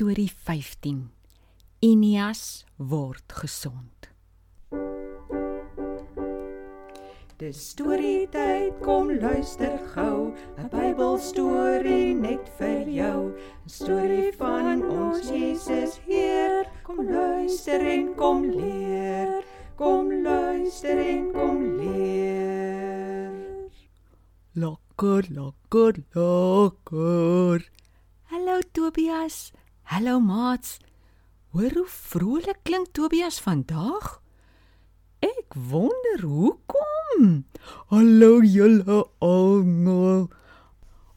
Storie 15. Inias word gesond. Dis storie tyd, kom luister gou, 'n Bybelstorie net vir jou. 'n Storie van ons Jesus Heer. Kom luister en kom leer. Kom luister en kom leer. Lekker, lekker, lekker. Hallo Tobias. Hallo maats. Hoor hoe vrolik klink Tobias vandag? Ek wonder hoekom. Hallo julle almal.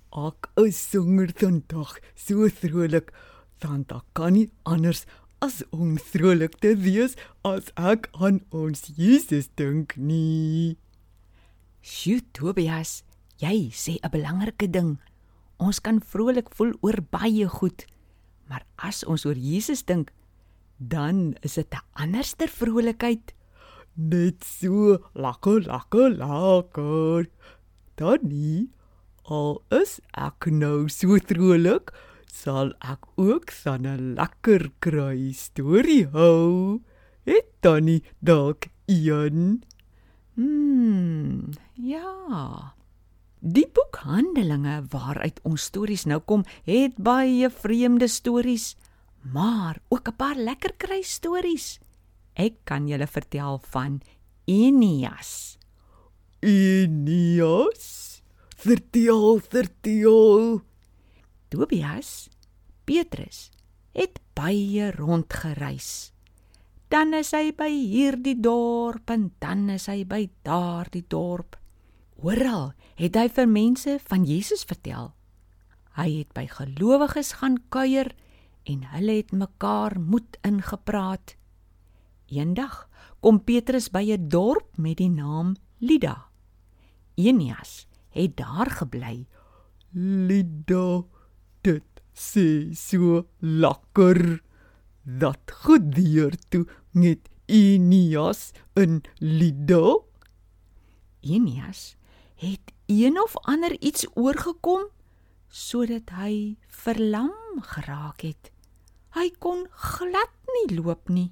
Ek is songer vandag so vrolik, want ek kan nie anders as om vrolik te wees as ek aan ons Jesus dink nie. Sjoe Tobias, jy sê 'n belangrike ding. Ons kan vrolik voel oor baie goed, maar as ons oor Jesus dink, dan is dit 'n anderster vrolikheid. Net so lekker, lekker, lekker. Danny, al is ek nou so vrolik, sal ek ook van 'n lekker kry storie hou. Het Danny dalk een? Hmm, ja. Die boek Handelinge waaruit ons stories nou kom, het baie vreemde stories, maar ook 'n paar lekker kry stories. Ek kan julle vertel van Enias. Enias. Vertel, vertel. Tobias, Petrus het baie rondgereis. Dan is hy by hierdie dorp en dan is hy by daardie dorp. Oral het hy vir mense van Jesus vertel. Hy het by gelowiges gaan kuier en hulle het mekaar moed ingepraat. Eendag kom Petrus by 'n dorp met die naam Lida. Enias het daar gebly. Lida, dit sê so lekker. Dat gebeur toe met Enias in Lida. Enias het een of ander iets oorgekom sodat hy verlam geraak het. Hy kon glad nie loop nie.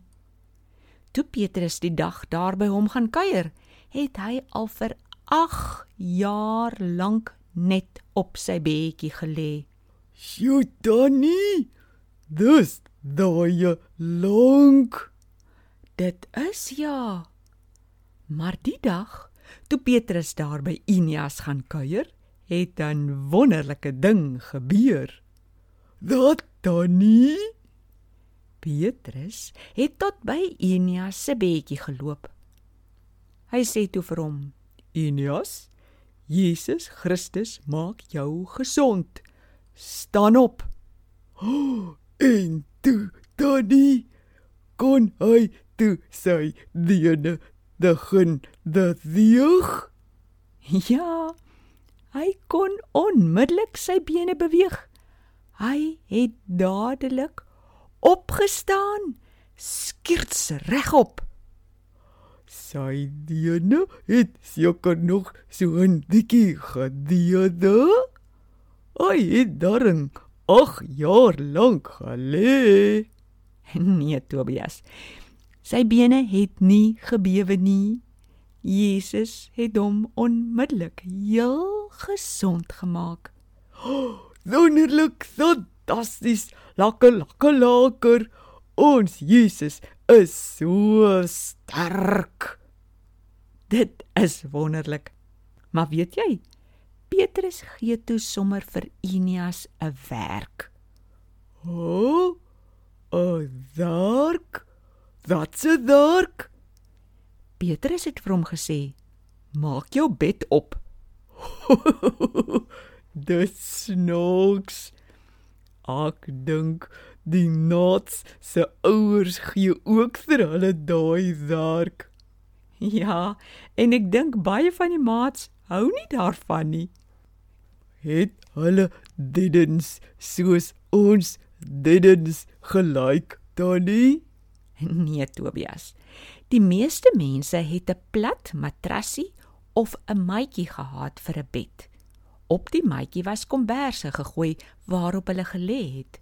Toe Petrus die dag daar by hom gaan kuier, het hy al vir 8 jaar lank net op sy bedjie gelê. Sjoe, Danny. Dis daai lank. Dit is ja. Maar die dag toe Petrus daar by Enias gaan kuier, het 'n wonderlike ding gebeur. Dat Danny Petrus het tot by Enias se bedjie geloop. Hy sê toe vir hom: Enias, Jesus Christus maak jou gesond. Staan op. Oh, en toe Danny kon hy toe sy diene begin beweeg. Ja, hy kon onmiddellik sy bene beweeg. Hy het dadelik opgestaan, skierts regop. Sy diene het seker nog so 'n bietjie gedieede. Hy het daarin 8 jaar lank gelê. Nee, Tobias. Sy bene het nie gebewe nie. Jesus het hom onmiddellik heel gesond gemaak. Wonderlik, fantasties, lekker, lekker, lekker. Ons Jesus is so sterk. Dit is wonderlik. Maar weet jy, Petrus gee toe sommer vir Enias 'n werk. O, oh, 'n werk? Wat's 'n werk? Petrus het vir hom gesê: "Maak jou bed op." Dis snaaks. Ek dink die Nats se ouers gee ook vir hulle daai werk. Ja, en ek dink baie van die maats hou nie daarvan nie. Het hulle diddens soos ons diddens gelyk, Tannie? Nee, Tobias. Die meeste mense het 'n plat matrassie of 'n matjie gehad vir 'n bed. Op die matjie was komberse gegooi waarop hulle gelê het.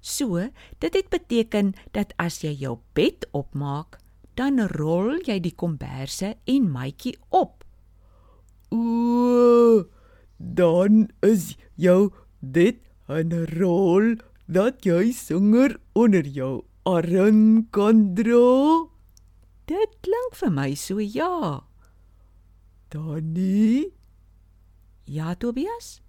So, dit het beteken dat as jy jou bed opmaak, dan rol jy die komberse en matjie op. O, dan is jou dit 'n rol dat jy singer onder jou arm kan dra. Dit klink vir my so ja. Danny, Ja, Tobias?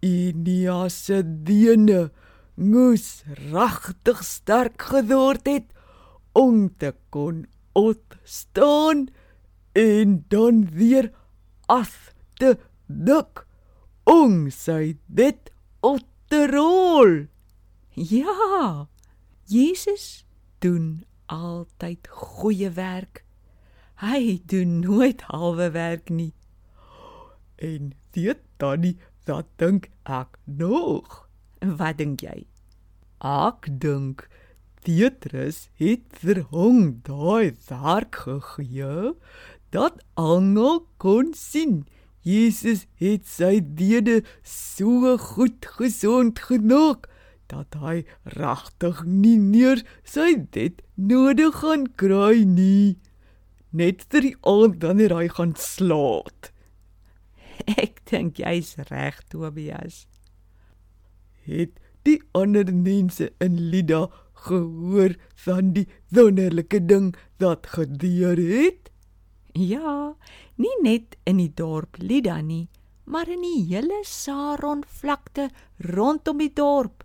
Inia se diene moes regtig sterk geword het om te kon opstaan en dan weer af te dik om sy dit op te rol. Ja. Jesus doen altyd goeie werk. Hy doen nooit halwe werk nie. En weet Tannie, dat dink ek nog. Wat dink jy? Ek dink Petrus het vir hom daai werk gegee dat almal kon sien. Jesus het sy dede so goed gesond genoeg dat hy regtig nie meer sy dit nodig gaan kry nie. Net vir die aand wanneer hy gaan slaap. Ek dink jy's reg, Tobias. Het die ander mense in Lida gehoor van die wonderlike ding wat gebeur het? Ja, nie net in die dorp Lida nie, maar in die hele Saron vlakte rondom die dorp.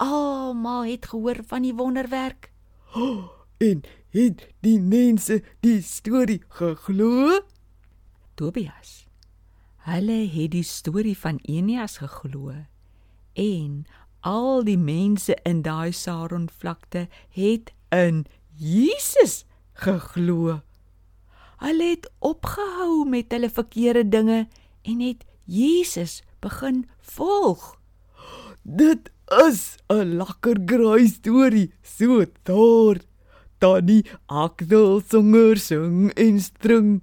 Almal het gehoor van die wonderwerk. En het die mense die storie geglo? Tobias. Hulle het die storie van Enias geglo en al die mense in daai Saron vlakte het in Jesus geglo. Hulle het opgehou met hulle verkeerde dinge en het Jesus begin volg. Dit is 'n lekker graai storie, so daar. Tannie, wil songer sing en string.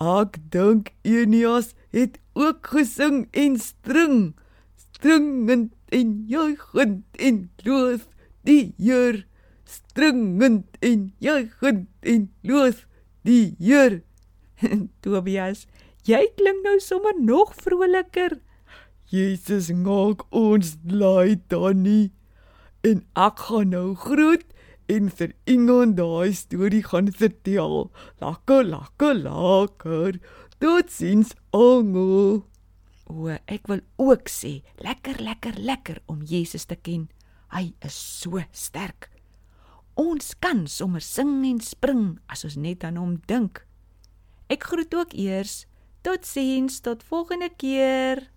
Ek dink Enias het ook gesing en string. Stringend en juigend en loof die Heer. Stringend en juigend en loof die Heer. Tobias, jy klink nou sommer nog vroliker. Jesus maak ons bly Tannie. En ek gaan nou groet en vir iemand daai storie gaan vertel. Lekker, lekker, lekker. Totsiens almal. O, ek wil ook sê, lekker, lekker, lekker om Jesus te ken. Hy is so sterk. Ons kan sommer sing en spring as ons net aan hom dink. Ek groet ook eers. Totsiens, tot volgende keer.